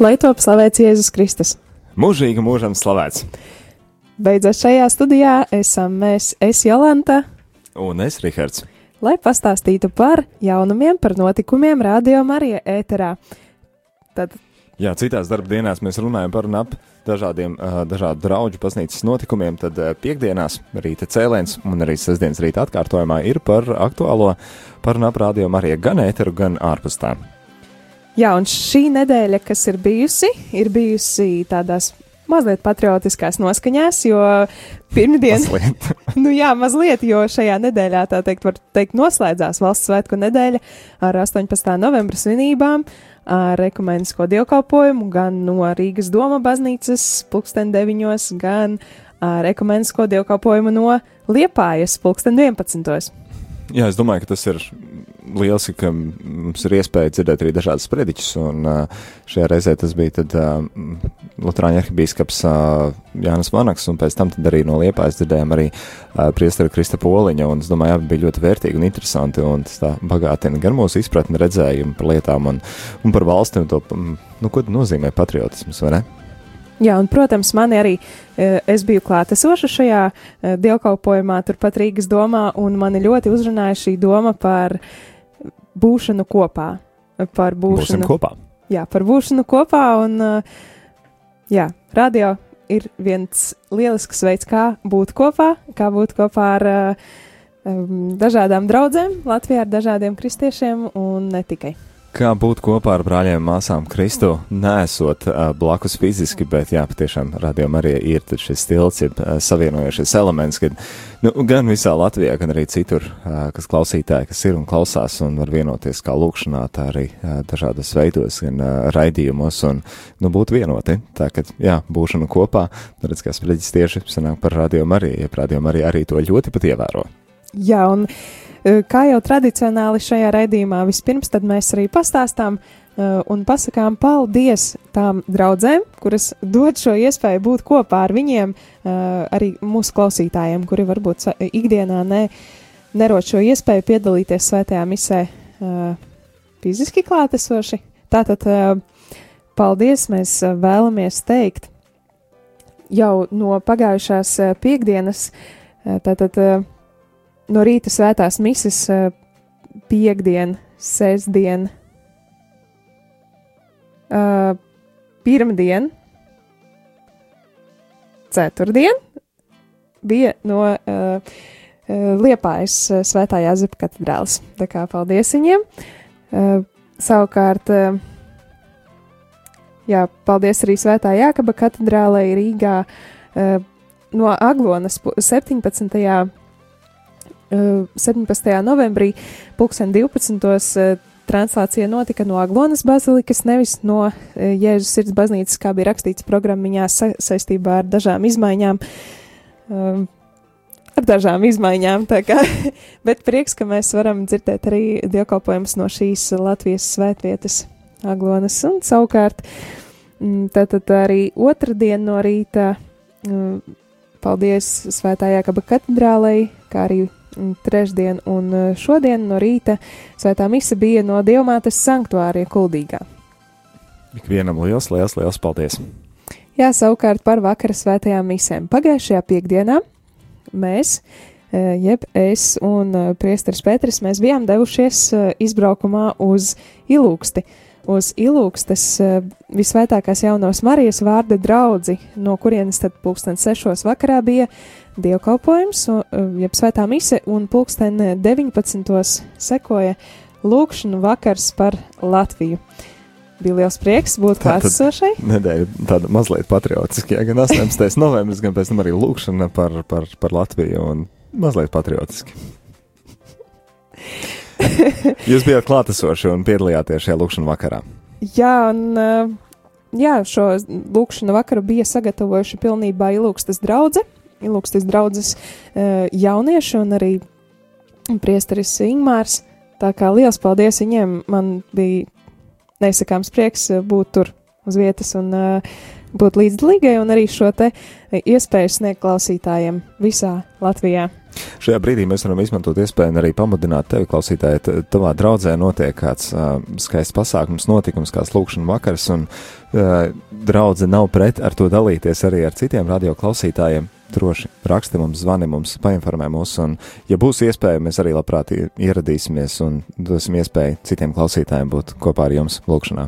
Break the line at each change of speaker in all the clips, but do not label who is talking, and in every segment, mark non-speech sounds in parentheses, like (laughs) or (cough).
lai top slavēts Jēzus Kristus.
Mūžīgi mūžam slavēts.
Beidzot šajā studijā esam mēs, es Jolanta,
Un es, Rihards.
lai pastāstītu par jaunumiem, par notikumiem Radio Marija ēterā. Tad
Jā, citās darba dienās mēs runājam par un ap dažādiem uh, dažādu draugu baznīcas notikumiem. Tad uh, piekdienās rīta cēliens un arī sestdienas rīta atkārtojumā ir par aktuālo par un ap radio Marija gan ēteru, gan ārpus tā.
Jā, un šī nedēļa, kas ir bijusi, ir bijusi tādās mazliet patriotiskās noskaņās, jo pirmdien,
Mazliet. (laughs)
nu jā, mazliet, jo šajā nedēļā, tā teikt, var teikt, noslēdzās valsts svētku nedēļa ar 18. novembra svinībām, ar ekumenisko dievkalpojumu gan no Rīgas doma baznīcas pulksten deviņos, gan ar ekumenisko dievkalpojumu no Liepājas pulksten 11.
Jā, es domāju, ka tas ir lieliski, ka mums ir iespēja dzirdēt arī dažādas prediķus. Un uh, šajā reizē tas bija tad, uh, Lutāņu arhibīskaps uh, Jānis Vanaks, un pēc tam arī no Liepājas dzirdējām arī uh, priesteru Krista Poliņa. Un es domāju, abi bija ļoti vērtīgi un interesanti, un tas tā bagātina gan mūsu izpratni, redzējumu par lietām un, un par valsti un to, mm, nu, ko nozīmē patriotisms, vai ne?
Jā, un, protams, mani arī es biju klātesoša šajā dievkalpojumā, turpat Rīgas domā, un mani ļoti uzrunāja šī doma par būšanu kopā. Par
Būsim
būšanu,
kopā.
jā, par būšanu kopā, un e, jā, radio ir viens lielisks veids, kā būt kopā, kā būt kopā ar em, dažādām draudzēm Latvijā, ar dažādiem kristiešiem un ne tikai.
Kā būt kopā ar brāļiem un māsām Kristu, nesot uh, blakus fiziski, bet jā, patiešām radījumā arī ir šis tilts, ir uh, savienojušies elements, kad nu, gan visā Latvijā, gan arī citur, uh, kas klausītāji, kas ir un klausās un var vienoties kā lūkšanā, tā arī uh, dažādos veidos, gan uh, raidījumos un nu, būt vienoti. Tā kā, jā, būšana kopā, redz, kā spreģis tieši sanāk par radījumu arī, ja radījumu arī, arī to ļoti pat ievēro.
Jā, un kā jau tradicionāli šajā raidījumā, vispirms mēs arī pastāstām e, un pasakām paldies tām draudzēm, kuras dod šo iespēju būt kopā ar viņiem, e, arī mūsu klausītājiem, kuri varbūt ikdienā ne, nerod šo iespēju piedalīties svētajā misē fiziski klātesoši. Tātad paldies mēs vēlamies teikt jau no pagājušās piekdienas, tātad no rīta svētās mises, piekdien, sestdien, pirmdien, ceturtdien bija no uh, Liepājas svētā Jāzepa katedrāls. Tā kā paldies viņiem. Uh, savukārt, uh, jā, paldies arī svētā Jākaba katedrālei Rīgā uh, no Aglonas pu- 17. Uh, 17. novembrī, 2012. translācija notika no Aglonas bazilikas, nevis no uh, Jēzus sirds baznīcas, kā bija rakstīts programmiņā sa saistībā ar dažām izmaiņām. Um, ar dažām izmaiņām, kā, (laughs) bet prieks, ka mēs varam dzirdēt arī dievkalpojumus no šīs Latvijas svētvietas Aglonas un savukārt. mm, Tātad arī otrdien no rīta mm, paldies Svētā Jākaba katedrālei, kā arī trešdien un eh, šodien no rīta svētā mise bija no Dievmātes sanktuārija Kuldīgā.
Ikvienam liels, liels, liels paldies!
Jā, savukārt par vakara svētajām misēm. Pagājušajā piekdienā mēs, eh, jeb es un eh, priesteris Pēteris, mēs bijām devušies izbraukumā uz Ilūksti. Uz Ilūkstes eh, visvētākās jaunās Marijas vārda draudzi, no kurienes tad pulksten sešos vakarā bija dievkalpojums, eh, jeb svētā mise, un pulksten 19. sekoja lūkšanu vakars par Latviju. Bija liels prieks būt klātesošai.
Nedēļa tāda mazliet patriotiska, jā, gan 18. novembris, gan pēc tam arī lūkšana par, par, par Latviju un mazliet patriotiski. (laughs) Jūs bijāt klātesoši un piedalījāties šajā lūkšanā vakarā.
Jā, un uh, jā, šo lūkšanu vakaru bija sagatavojuši pilnībā ilūgstas draudze, ilūgstas draudzes uh, jaunieši un arī priesteris Ingmārs. Tā kā liels paldies viņiem, man bija neizsakāms prieks uh, būt tur uz vietas un uh, būt līdzdalīgai un arī šo te iespēju sniegt klausītājiem visā Latvijā.
Šajā brīdī mēs varam izmantot iespēju arī pamudināt tevi, klausītāji, tavā draudzē notiek kāds uh, skaists pasākums, notikums, kāds lūkšana vakars, un uh, draudze nav pret ar to dalīties arī ar citiem radio klausītājiem. Droši raksti mums, zvani mums, painformē mūs, un, ja būs iespēja, mēs arī labprāt ieradīsimies un dosim iespēju citiem klausītājiem būt kopā ar jums lūkšanā.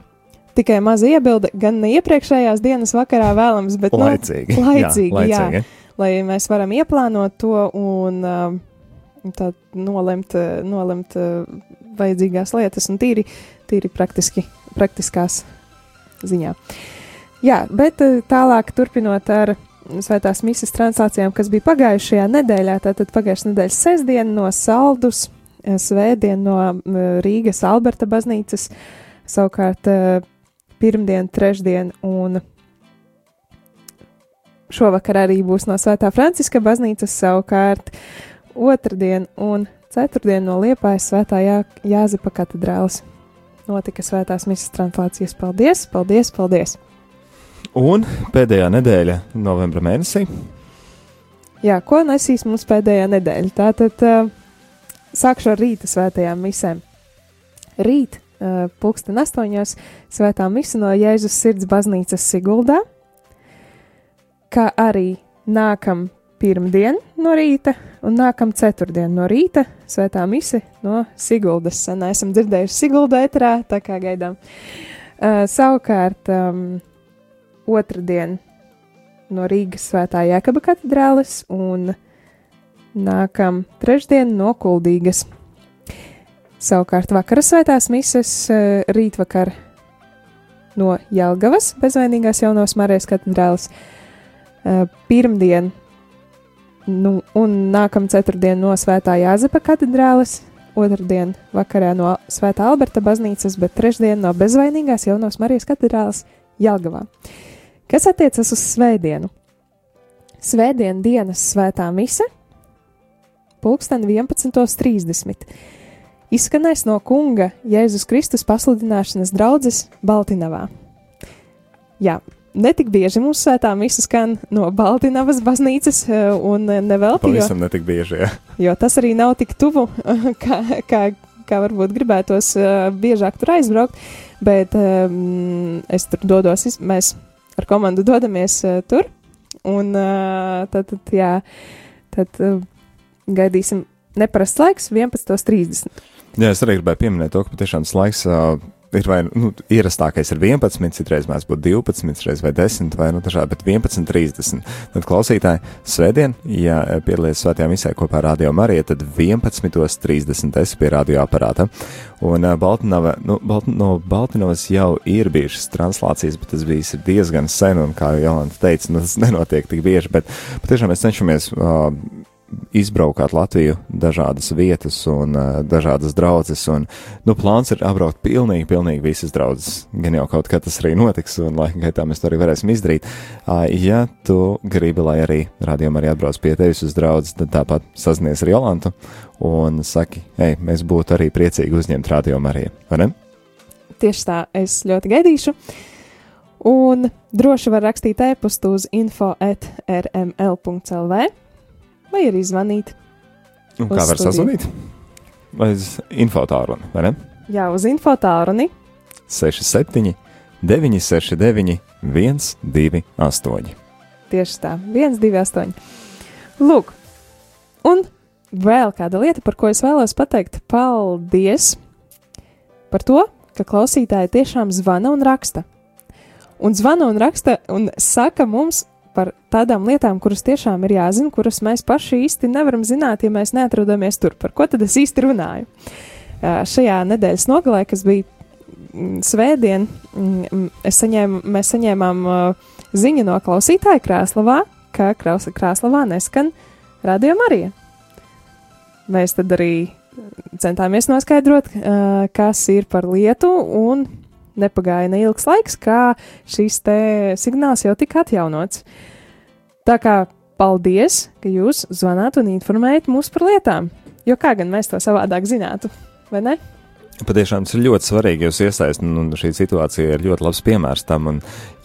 Tikai maza iebilde, gan ne iepriekšējās dienas vakarā vēlams, bet
Laicīgi.
nu, laicīgi, jā,
laicīgi.
lai mēs varam ieplānot to un uh, tā nolemt, uh, nolemt uh, vajadzīgās lietas un tīri, tīri praktiski, praktiskās ziņā. Jā, bet uh, tālāk turpinot ar svētās misijas translācijām, kas bija pagājušajā nedēļā, tātad pagājušā nedēļas sestdiena no Saldus, eh, svētdien no mm, Rīgas Alberta baznīcas, savukārt eh, pirmdien, trešdien un šovakar arī būs no Svētā Franciska baznīcas, savukārt otrdien un ceturtdien no Liepājas Svētā Jā, Jāzepa katedrāles. Notika svētās misijas translācijas. Paldies, paldies, paldies!
Un pēdējā nedēļa, novembra mēnesī,
Jā, ko nesīs mums pēdējā nedēļa? Tātad uh, sākšu ar rīta svētajām misēm. Rīt, pulksten astoņos, svētā mise no Jēzus sirds baznīcas Siguldā, kā arī nākam pirmdien no rīta un nākam ceturtdien no rīta svētā mise no Siguldas. Sen esam dzirdējuši Sigulda etrā, tā kā gaidām. Uh, savukārt, um, otrdien no Rīgas svētā Jēkaba katedrāles un nākam trešdien no Kuldīgas. Savukārt vakara svētās mises eh, rītvakar no Jelgavas bezvainīgās jaunos Marijas katedrāles, eh, pirmdien nu, un nākam ceturtdien no svētā Jāzepa katedrāles, otrdien vakarā no svētā Alberta baznīcas, bet trešdien no bezvainīgās jaunos Marijas katedrāles Jelgavā. Kas attiecas uz svētdienu? Svētdien dienas svētā mise, pulksten 11.30. Izskanēs no kunga Jēzus Kristus pasludināšanas draudzes Baltinavā. Jā, netik bieži mums svētā mise skan no Baltinavas baznīcas, eh, un nevelti, jo,
pavisam netik bieži. Jā.
jo tas arī nav tik tuvu, (laughs) kā, kā, kā varbūt gribētos eh, biežāk tur aizbraukt, bet um, es tur dodos, mēs ar komandu dodamies uh, tur, un uh, tad, tad, jā, tad uh, gaidīsim neparasts laiks 11.30.
Jā, es arī gribēju pieminēt to, ka patiešām tas laiks uh, ir vai nu, ierastākais ir 11, citreiz mēs būtu 12, citreiz vai 10, vai nu dažādi, bet 11.30. Tad klausītāji, svētdien, ja piedalīties svētajā misē kopā ar Radio Mariju, tad 11.30 esi pie radioaparāta. Un uh, Baltinava, nu, Balt, no Baltinovas jau ir bijušas translācijas, bet tas bijis diezgan sen, un kā jau Jolanta teica, nu, tas (laughs) nenotiek tik bieži, bet patiešām mēs cenšamies uh, izbraukāt Latviju, dažādas vietas un uh, dažādas draudzes. Un, nu, plāns ir apbraukt pilnīgi, pilnīgi visas draudzes. Gan jau kaut kad tas arī notiks, un laika gaitā mēs to arī varēsim izdarīt. Uh, ja tu gribi, lai arī rādījumā arī atbrauc pie tevis uz draugu, tad tāpat sazinies ar Jolantu un saki, hei, mēs būtu arī priecīgi uzņemt rādījumu arī, vai ne?
Tieši tā, es ļoti gaidīšu. Un droši var rakstīt e-pastu uz info.rml.lv vai arī zvanīt.
Un kā var
studiju.
sazvanīt? Vai uz infotārunu, vai ne?
Jā, uz info tālruni
67, 969, 128.
Tieši tā, 1, 2, 8. Lūk, un vēl kāda lieta, par ko es vēlos pateikt, paldies par to, ka klausītāji tiešām zvana un raksta. Un zvana un raksta un saka mums par tādām lietām, kuras tiešām ir jāzina, kuras mēs paši īsti nevaram zināt, ja mēs neatrodamies tur. Par ko tad es īsti runāju? Šajā nedēļas nogalē, kas bija mm, svētdien, mm, saņēmu, mēs saņēmām ziņu no klausītāja Krāslavā, ka Krāslavā neskan radio Marija. Mēs tad arī centāmies noskaidrot, kas ir par lietu, un nepagāja neilgs laiks, kā šis signāls jau tika atjaunots. Tā kā paldies, ka jūs zvanāt un informējat mūs par lietām, jo kā gan mēs to savādāk zinātu, vai ne?
Patiešām tas ir ļoti svarīgi, jūs iesaistat, un šī situācija ir ļoti labs piemērs tam. Un,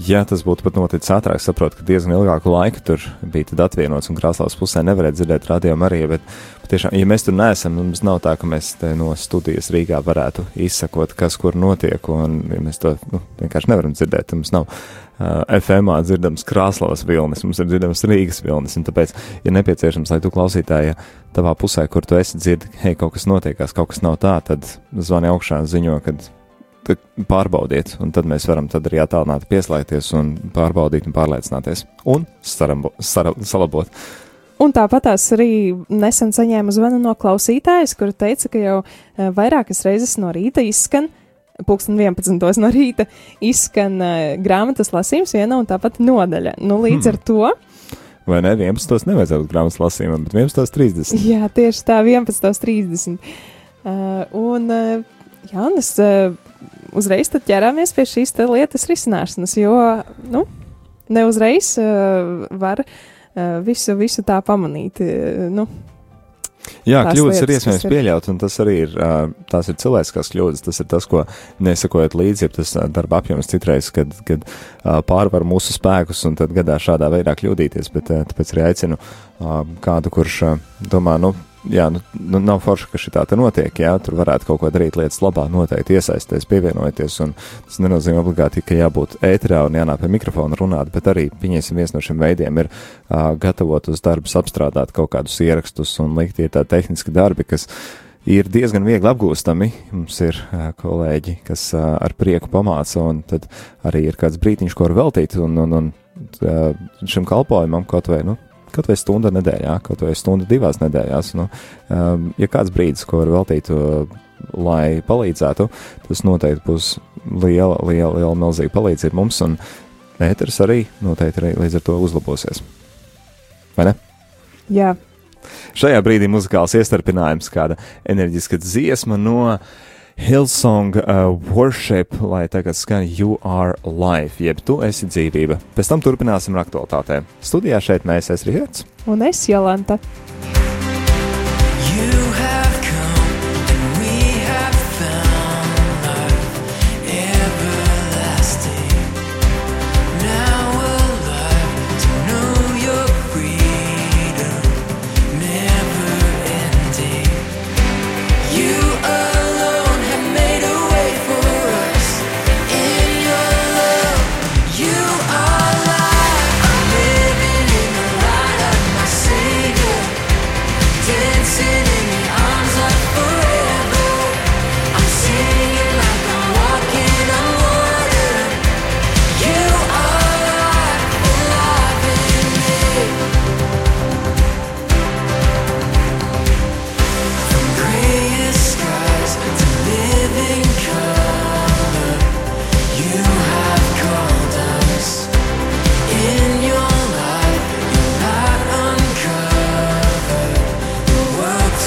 ja tas būtu pat noticis ātrāk, saprotu, ka diezgan ilgāku laiku tur bija atvienots, un krāslavas pusē nevarēja dzirdēt radio arī. Bet, patiešām, ja mēs tur neesam, mums nav tā, ka mēs no studijas Rīgā varētu izsakot, kas kur notiek, un ja mēs to nu, vienkārši nevaram dzirdēt. Mums nav uh, FM dzirdams Krāslavas vilnis, mums ir dzirdams Rīgas vilnis, un tāpēc ir nepieciešams, lai tu klausītāji tavā pusē, kur tu esi dzirdi, hei, kaut kas notiekās, kaut kas nav tā, tad zvani augšā ziņo, kad pārbaudiet, un tad mēs varam tad arī attālināti pieslēgties un pārbaudīt un pārliecināties un sarambo, sara, salabot.
Un tāpat arī nesen saņēmu zvanu no klausītājas, kur teica, ka jau vairākas reizes no rīta izskan uh, pulksten 11. no rīta izskan uh, grāmatas lasījums viena un tāpat nodaļa. Nu, līdz hmm. ar to.
Vai ne? 11. nevajadzētu būt grāmatas lasījumam, bet 11.30.
Jā, tieši tā, 11.30. Uh, un, uh, jā, un es uh, uzreiz ķerāmies pie šīs lietas risināšanas, jo, nu, ne uzreiz uh, var uh, visu, visu tā pamanīt. Uh, nu,
Jā, kļūdas lietas, ir iespējams ir... pieļaut, un tas arī ir, tās ir cilvēciskās kļūdas. Tas ir tas, ko nesakojot līdzi, ir tas darba apjoms citreiz, kad, kad pārvar mūsu spēkus, un tad gadā šādā veidā kļūdīties. Bet tāpēc arī aicinu kādu, kurš domā, nu, jā, nu, nu, nav forši, ka šī tā notiek. Jā, tur varētu kaut ko darīt lietas labā, noteikti iesaisties, pievienoties. Tas nenozīmē obligāti, ka jābūt ēterā un jānāk pie mikrofona runāt, bet arī pieņemsim viens no šiem veidiem ir uh, gatavot uz darbus, apstrādāt kaut kādus ierakstus un likt tie tādi tehniski darbi, kas ir diezgan viegli apgūstami. Mums ir uh, kolēģi, kas uh, ar prieku pamāca, un tad arī ir kāds brītiņš, ko var veltīt, un, un, un uh, šim kalpojumam kaut vai, nu, kaut vai stunda nedēļā, kaut vai stunda divās nedēļās. Nu, um, ja kāds brīdis, ko var veltīt, uh, lai palīdzētu, tas noteikti būs liela, liela, liela milzīga palīdzība mums, un ēteris arī noteikti arī līdz ar to uzlabosies. Vai ne?
Jā.
Šajā brīdī muzikāls iestarpinājums, kāda enerģiska dziesma no uh, Hillsong uh, Worship, lai tagad skan You Are Life, jeb tu esi dzīvība. Pēc tam turpināsim ar aktualitātēm. Studijā šeit mēs esam Rihards.
Un es Jolanta.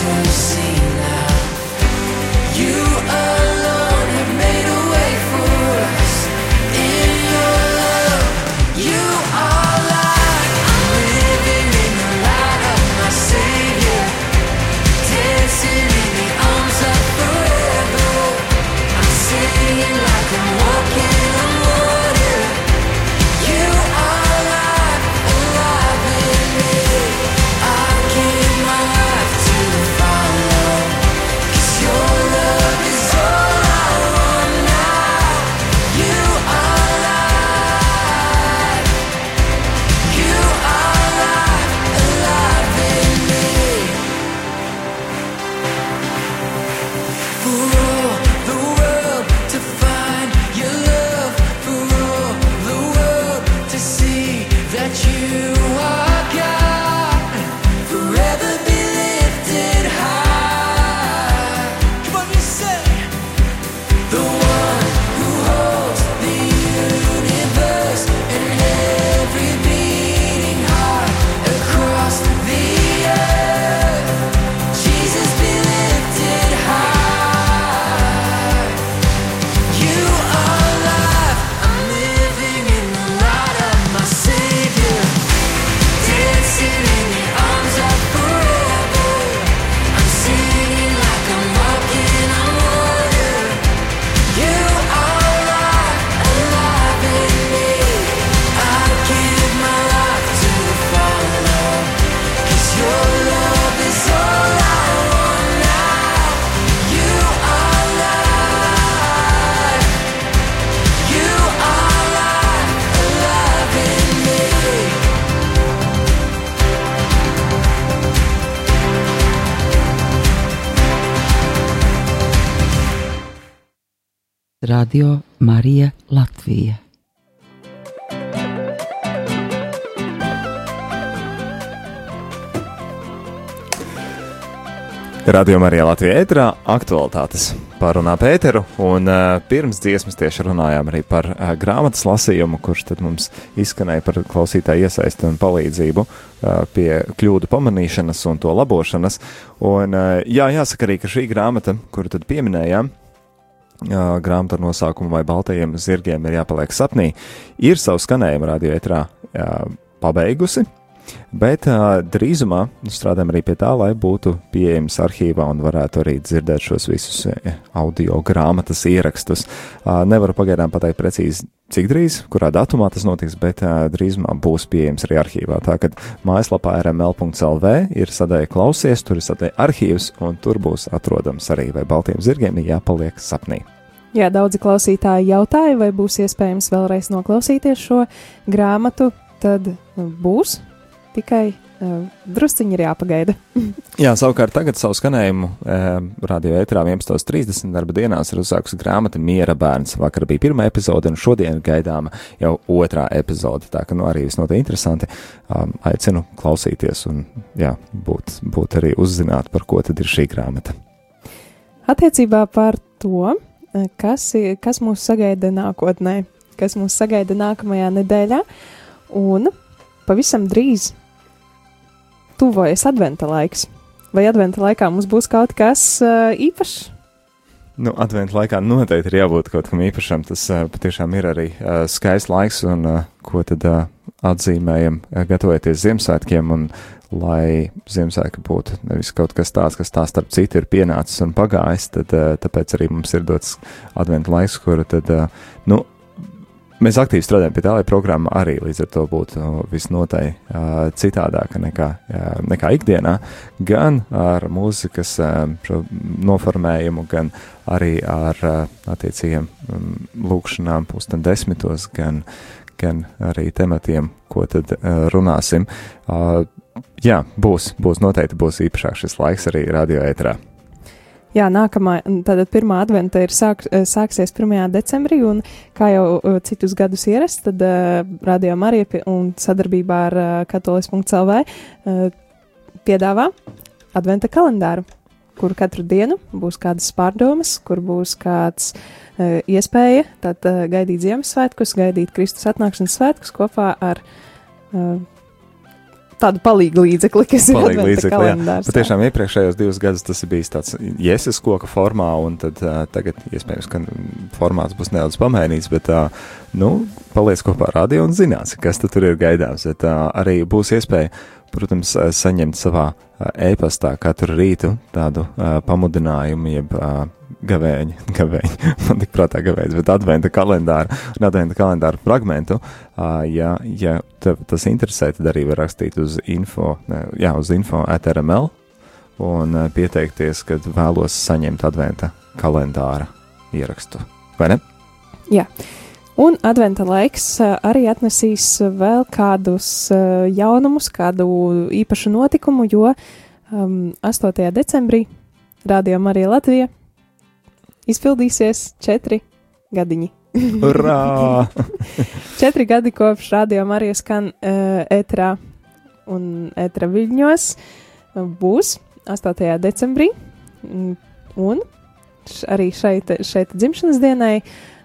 to see.
Radio Marija Latvija.
Radio Marija Latvijā ētrā aktualitātes pārunā Pēteru, un uh, pirms dziesmas tieši runājām arī par uh, grāmatas lasījumu, kurš tad mums izskanēja par klausītāju iesaisti un palīdzību uh, pie kļūdu pamanīšanas un to labošanas. Un, uh, jā, jāsaka arī, ka šī grāmata, kuru tad pieminējām, uh, grāmata ar nosaukumu Vai baltajiem zirgiem ir jāpaliek sapnī, ir savu skanējumu radio ētrā uh, pabeigusi. Bet uh, drīzumā strādājam arī pie tā, lai būtu pieejams arhīvā un varētu arī dzirdēt šos visus audio grāmatas ierakstus. Uh, nevaru pagaidām pateikt precīzi, cik drīz, kurā datumā tas notiks, bet uh, drīzumā būs pieejams arī arhīvā. Tā kā mājaslapā rml.lv ir sadaļa klausies, tur ir sadaļa arhīvs, un tur būs atrodams arī, vai baltiem zirgiem ir jāpaliek sapnī.
Jā, daudzi klausītāji jautāja, vai būs iespējams vēlreiz noklausīties šo grāmatu. Tad būs tikai uh, drusciņi ir jāpagaida. (laughs)
Jā, savukārt tagad savu skanējumu uh, radio ētrā 11.30 darba dienās ir uzsākusi grāmata Miera bērns. Vakar bija pirmā epizode, un šodien ir gaidāma jau otrā epizode. Tā ka nu, arī visnotaļ interesanti. Um, aicinu klausīties un jā, būt, būt arī uzzināt, par ko tad ir šī grāmata.
Attiecībā par to, kas, kas mūs sagaida nākotnē, kas mūs sagaida nākamajā nedēļā, un pavisam drīz tuvojas adventa laiks. Vai adventa laikā mums būs kaut kas uh, īpašs?
Nu, adventu laikā noteikti ir jābūt kaut kam īpašam. Tas uh, patiešām ir arī uh, skaists laiks, un uh, ko tad uh, atzīmējam, uh, gatavoties Ziemassvētkiem, un lai Ziemassvētki būtu nevis kaut kas tāds, kas tā starp citu ir pienācis un pagājis, tad uh, tāpēc arī mums ir dots adventu laiks, kuru tad, uh, nu, Mēs aktīvi strādājam pie tā, lai programma arī līdz ar to būtu visnotaļ uh, citādāka nekā, uh, nekā ikdienā, gan ar mūzikas uh, noformējumu, gan arī ar uh, attiecīgiem um, lūkšanām pusdien desmitos, gan, gan arī tematiem, ko tad uh, runāsim. Uh, jā, būs, būs noteikti būs īpašāk šis laiks arī radio ētrā.
Jā, nākamā, tātad pirmā adventa ir sāk, eh, sāksies 1. decembrī, un kā jau uh, citus gadus ierasts, tad uh, Radio Marija un sadarbībā ar uh, katolis.lv uh, piedāvā adventa kalendāru, kur katru dienu būs kādas pārdomas, kur būs kāds uh, iespēja tad, uh, gaidīt Ziemassvētkus, gaidīt Kristus atnākšanas svētkus kopā ar uh, tādu palīgu līdzekli, kas ir
palīgu līdzekli,
kalendārs.
Jā. Patiešām iepriekšējos divus gadus tas ir bijis tāds jēzus koka formā, un tad uh, tagad iespējams, ka formāts būs nedaudz pamainīts, bet, uh, nu, paliec kopā ar radio un zināsi, kas tur ir gaidāms. Bet uh, arī būs iespēja protams, saņemt savā e-pastā katru rītu tādu uh, pamudinājumu, jeb uh, gavēņu, (laughs) gavēņu, man tik prātā gavēņas, bet adventa kalendāru un adventa kalendāru fragmentu. Ja ja tev tas interesē, tad arī var rakstīt uz info, jā, uz info atrml un uh, pieteikties, kad vēlos saņemt adventa kalendāra ierakstu. Vai ne?
Jā. Un adventa laiks arī atnesīs vēl kādus jaunumus, kādu īpašu notikumu, jo um, 8. decembrī Rādio Marija Latvija izpildīsies četri gadiņi.
Urā! (laughs)
četri gadi kopš Rādio Marija skan uh, etrā un etra viļņos būs 8. decembrī. Un arī šeit, šeit dzimšanas dienai uh, Eh,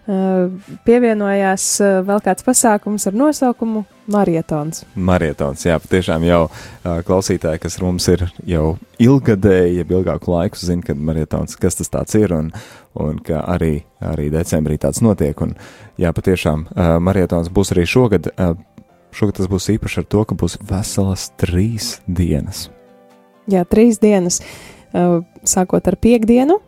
pievienojās eh, vēl kāds pasākums ar nosaukumu Marietons.
Marietons, jā, patiešām jau uh, klausītāji, kas mums ir jau ilgadēji, jau ilgāku laiku, zina, ka marietons, kas tas tāds ir, un, un ka arī, arī decembrī tāds notiek, un jā, patiešām marietons būs arī šogad, šogad tas būs īpaši ar to, ka būs veselas trīs dienas.
Jā, trīs dienas, sākot ar piekdienu,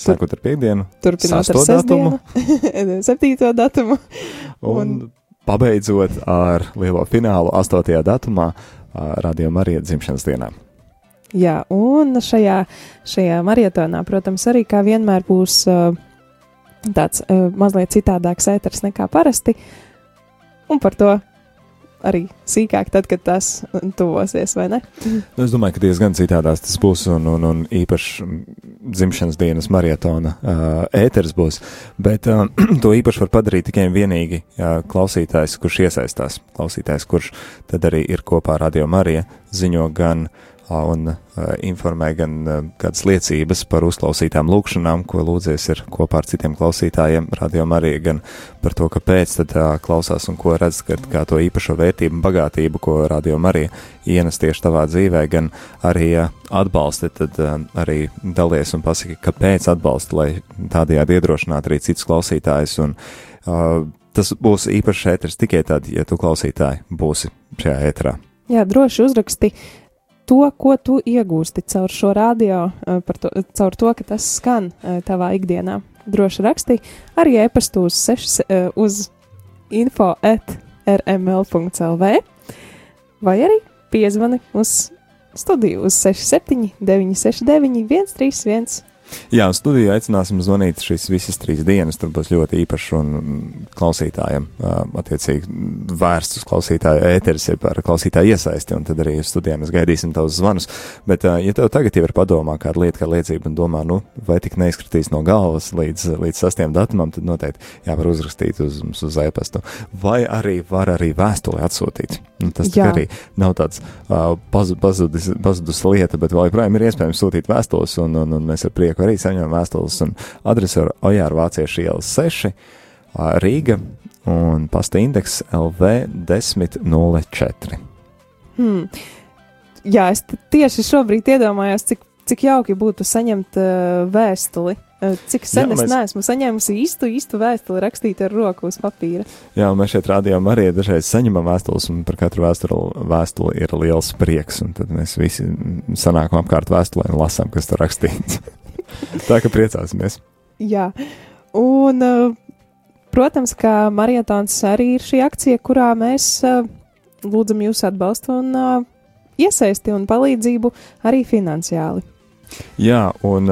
Sākot ar piekdienu,
turpinot ar datumu, (laughs) septīto datumu.
Un, un pabeidzot ar lielo finālu 8. datumā, Radio Marija dzimšanas dienā.
Jā, un šajā, šajā marietonā, protams, arī kā vienmēr būs tāds mazliet citādāks ēters nekā parasti, un par to arī sīkāk, tad, kad tas tuvosies, vai ne?
Nu, es domāju, ka diezgan citādās tas būs, un, un, un īpaši dzimšanas dienas maratona uh, ēteris būs. Bet uh, (clears throat) to īpaši var padarīt tikai un vienīgi uh, klausītājs, kurš iesaistās. Klausītājs, kurš tad arī ir kopā ar Radio Mariju, ziņo gan uh, un informē gan kādas liecības par uzklausītām lūkšanām, ko lūdzies ir kopā ar citiem klausītājiem, radio arī gan par to, kāpēc tad klausās un ko redz, kad, kā to īpašo vērtību un bagātību, ko radio arī ienes tieši tavā dzīvē, gan arī atbalsti, tad arī dalies un pasaki, kāpēc atbalsti, lai tādējādi iedrošinātu arī citus klausītājus. Un, uh, tas būs īpašs ēters tikai tad, ja tu klausītāji būsi šajā ēterā.
Jā, droši uzraksti to, ko tu iegūsti caur šo radio, eh, to, caur to, ka tas skan eh, tavā ikdienā. Droši raksti arī e-pastu uz, sešas, eh, uz info at rml.lv vai arī piezvani uz studiju uz 67 969 131
Jā, studijā aicināsim zvanīt šīs visas trīs dienas. Tur būs ļoti īpašs un klausītājiem, attiecīgi, vērsts uz klausītāju ēteris, jeb ar klausītāju iesaisti, un tad arī studijā mēs gaidīsim tavus zvanus. Bet, ja tev tagad jau ir padomā kāda lieta, kā liecība, un domā, nu, vai tik neizkritīs no galvas līdz, līdz sastiem datumam, tad noteikti jāvar uzrakstīt uz mums uz e-pastu. Vai arī var arī vēstuli atsūtīt. Nu, tas arī nav tāds uh, pazudus, pazudus lieta, bet vēl joprojām ir iespējams sūtīt vēstules, un, un, un mēs ar prieku prieku arī saņemam vēstules un adresi ar Ojāra Vāciešu ielas 6 Rīga un pasta indeks LV 1004.
Hmm. Jā, es tieši šobrīd iedomājos, cik, cik jauki būtu saņemt uh, vēstuli. Cik sen Jā, mēs... es neesmu saņēmusi īstu, īstu vēstuli rakstīt ar roku uz papīra.
Jā, mēs šeit rādījām arī dažreiz saņemam vēstules, un par katru vēstuli, vēstuli ir liels prieks, un tad mēs visi sanākam apkārt vēstulē un lasām, kas tur rakstīts. (laughs) (laughs) Tā kā priecāsimies.
Jā, un, eh, protams, ka marietons arī ir šī akcija, kurā mēs eh, lūdzam jūsu atbalstu un eh, iesaisti un palīdzību arī finansiāli.
Jā, un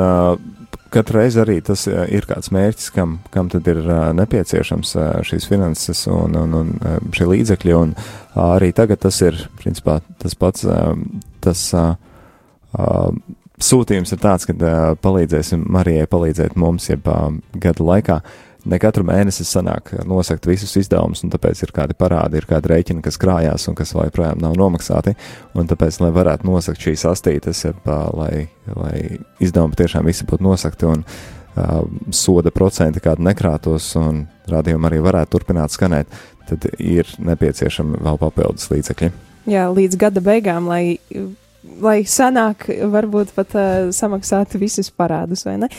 katru reizi arī tas ir kāds mērķis, kam, kam tad ir nepieciešams šīs finanses un, un, un šie līdzekļi, un arī tagad tas ir, principā, tas pats, tas uh, uh, sūtījums ir tāds, ka uh, palīdzēsim Marijai palīdzēt mums, jeb uh, gada laikā. Ne katru mēnesi sanāk nosakt visus izdevumus, un tāpēc ir kādi parādi, ir kādi rēķini, kas krājās un kas joprojām nav nomaksāti. Un tāpēc, lai varētu nosakt šīs astītes, jeb, uh, lai, lai izdevumi tiešām visi būtu nosakti un uh, soda procenti kādi nekrātos un rādījumi arī varētu turpināt skanēt, tad ir nepieciešami vēl papildus līdzekļi.
Jā, līdz gada beigām, lai lai sanāk, varbūt pat uh, samaksāt visus parādus, vai ne?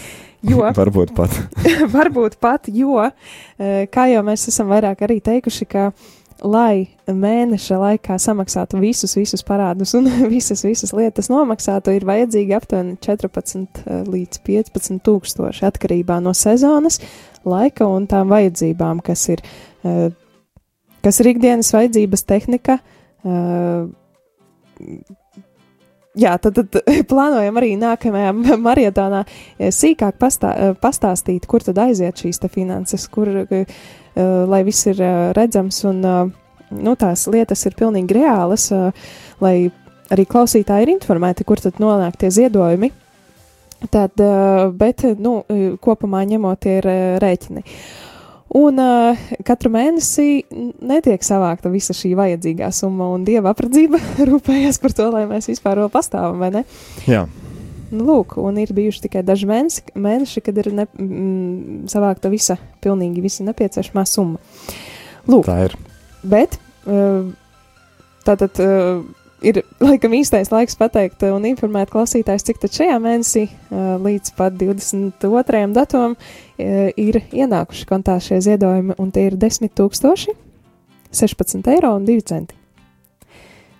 Jo, (laughs)
varbūt pat. (laughs)
varbūt pat, jo, uh, kā jau mēs esam vairāk arī teikuši, ka, lai mēneša laikā samaksātu visus, visus parādus un (laughs) visas, visas lietas nomaksātu, ir vajadzīgi aptuveni 14 uh, līdz 15 tūkstoši atkarībā no sezonas, laika un tām vajadzībām, kas ir, uh, kas ir ikdienas vajadzības tehnika. Uh, jā, tad, tad plānojam arī nākamajā (laughs) marietānā eh, sīkāk pastā, eh, pastāstīt, kur tad aiziet šīs finanses, kur, lai viss ir redzams un nu, tās lietas ir pilnīgi reālas, lai arī klausītāji ir informēti, kur tad nonāk tie ziedojumi. Tad, bet, nu, kopumā ņemot, ir rēķini. Uh, Un uh, katru mēnesi netiek savākta visa šī vajadzīgā summa, un dieva apredzība (laughs) rūpējas par to, lai mēs vispār vēl pastāvam, vai ne?
Jā.
Nu, lūk, un ir bijuši tikai daži mēneši, mēneši kad ir ne, mm, savākta visa, pilnīgi visa nepieciešamā summa. Lūk,
tā ir.
Bet uh, tātad. Uh, ir laikam īstais laiks pateikt un informēt klausītājus, cik tad šajā mēnesī līdz pat 22. datumam ir ienākuši kontā šie ziedojumi, un tie ir 10 tūkstoši 16 eiro un 2 centi.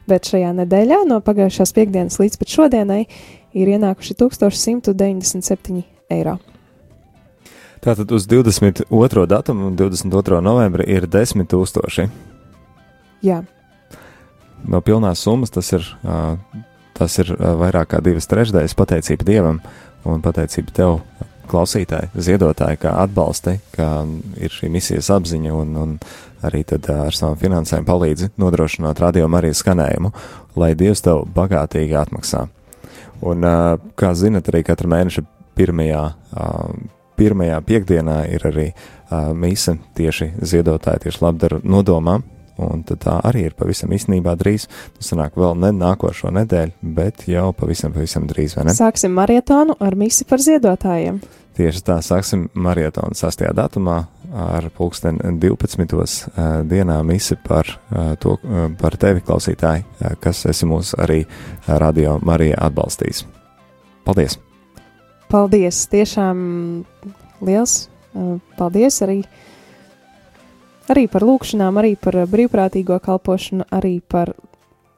Bet šajā nedēļā no pagājušās piekdienas līdz pat šodienai ir ienākuši 1197 eiro.
Tātad uz 22. datumu, 22. novembri, ir 10 tūkstoši.
Jā
no pilnās summas tas ir, tas ir vairāk kā divas trešdaļas pateicība Dievam un pateicība tev klausītāji, ziedotāji, kā atbalsti, kā ir šī misijas apziņa un, un arī tad ar savām finansēm palīdzi nodrošināt radio Marijas skanējumu, lai Dievs tev bagātīgi atmaksā. Un, kā zinat, arī katra mēneša pirmajā, pirmajā piekdienā ir arī mise tieši ziedotāji, tieši labdaru nodomām, un tā arī ir pavisam īstenībā drīz. Tas sanāk vēl ne nākošo nedēļu, bet jau pavisam, pavisam drīz, vai ne?
Sāksim marietonu ar misi par ziedotājiem.
Tieši tā, sāksim marietonu 6. datumā ar pulksten 12. dienā misi par, to, par tevi, klausītāji, kas esi mūs arī radio Marija atbalstījis. Paldies!
Paldies! Tiešām liels paldies arī! Arī par lūkšanām, arī par brīvprātīgo kalpošanu, arī par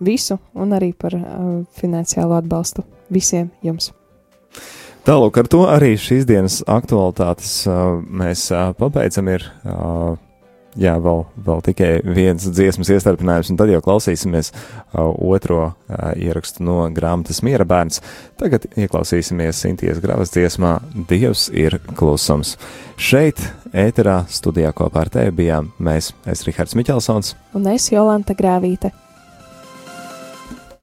visu un arī par uh, finansiālo atbalstu visiem jums.
Tālāk ar to arī šīs dienas aktualitātes uh, mēs uh, pabeidzam. Ir, uh, jā, vēl, vēl tikai viens dziesmas iestarpinājums, un tad jau klausīsimies uh, otro uh, ierakstu no grāmatas Miera bērns. Tagad ieklausīsimies Sintīs Gravas dziesmā Dievs ir klusums. Šeit, ēterā, studijā kopā ar tevi bijām mēs, es Rihards Miķelsons
un es Jolanta Grāvīte.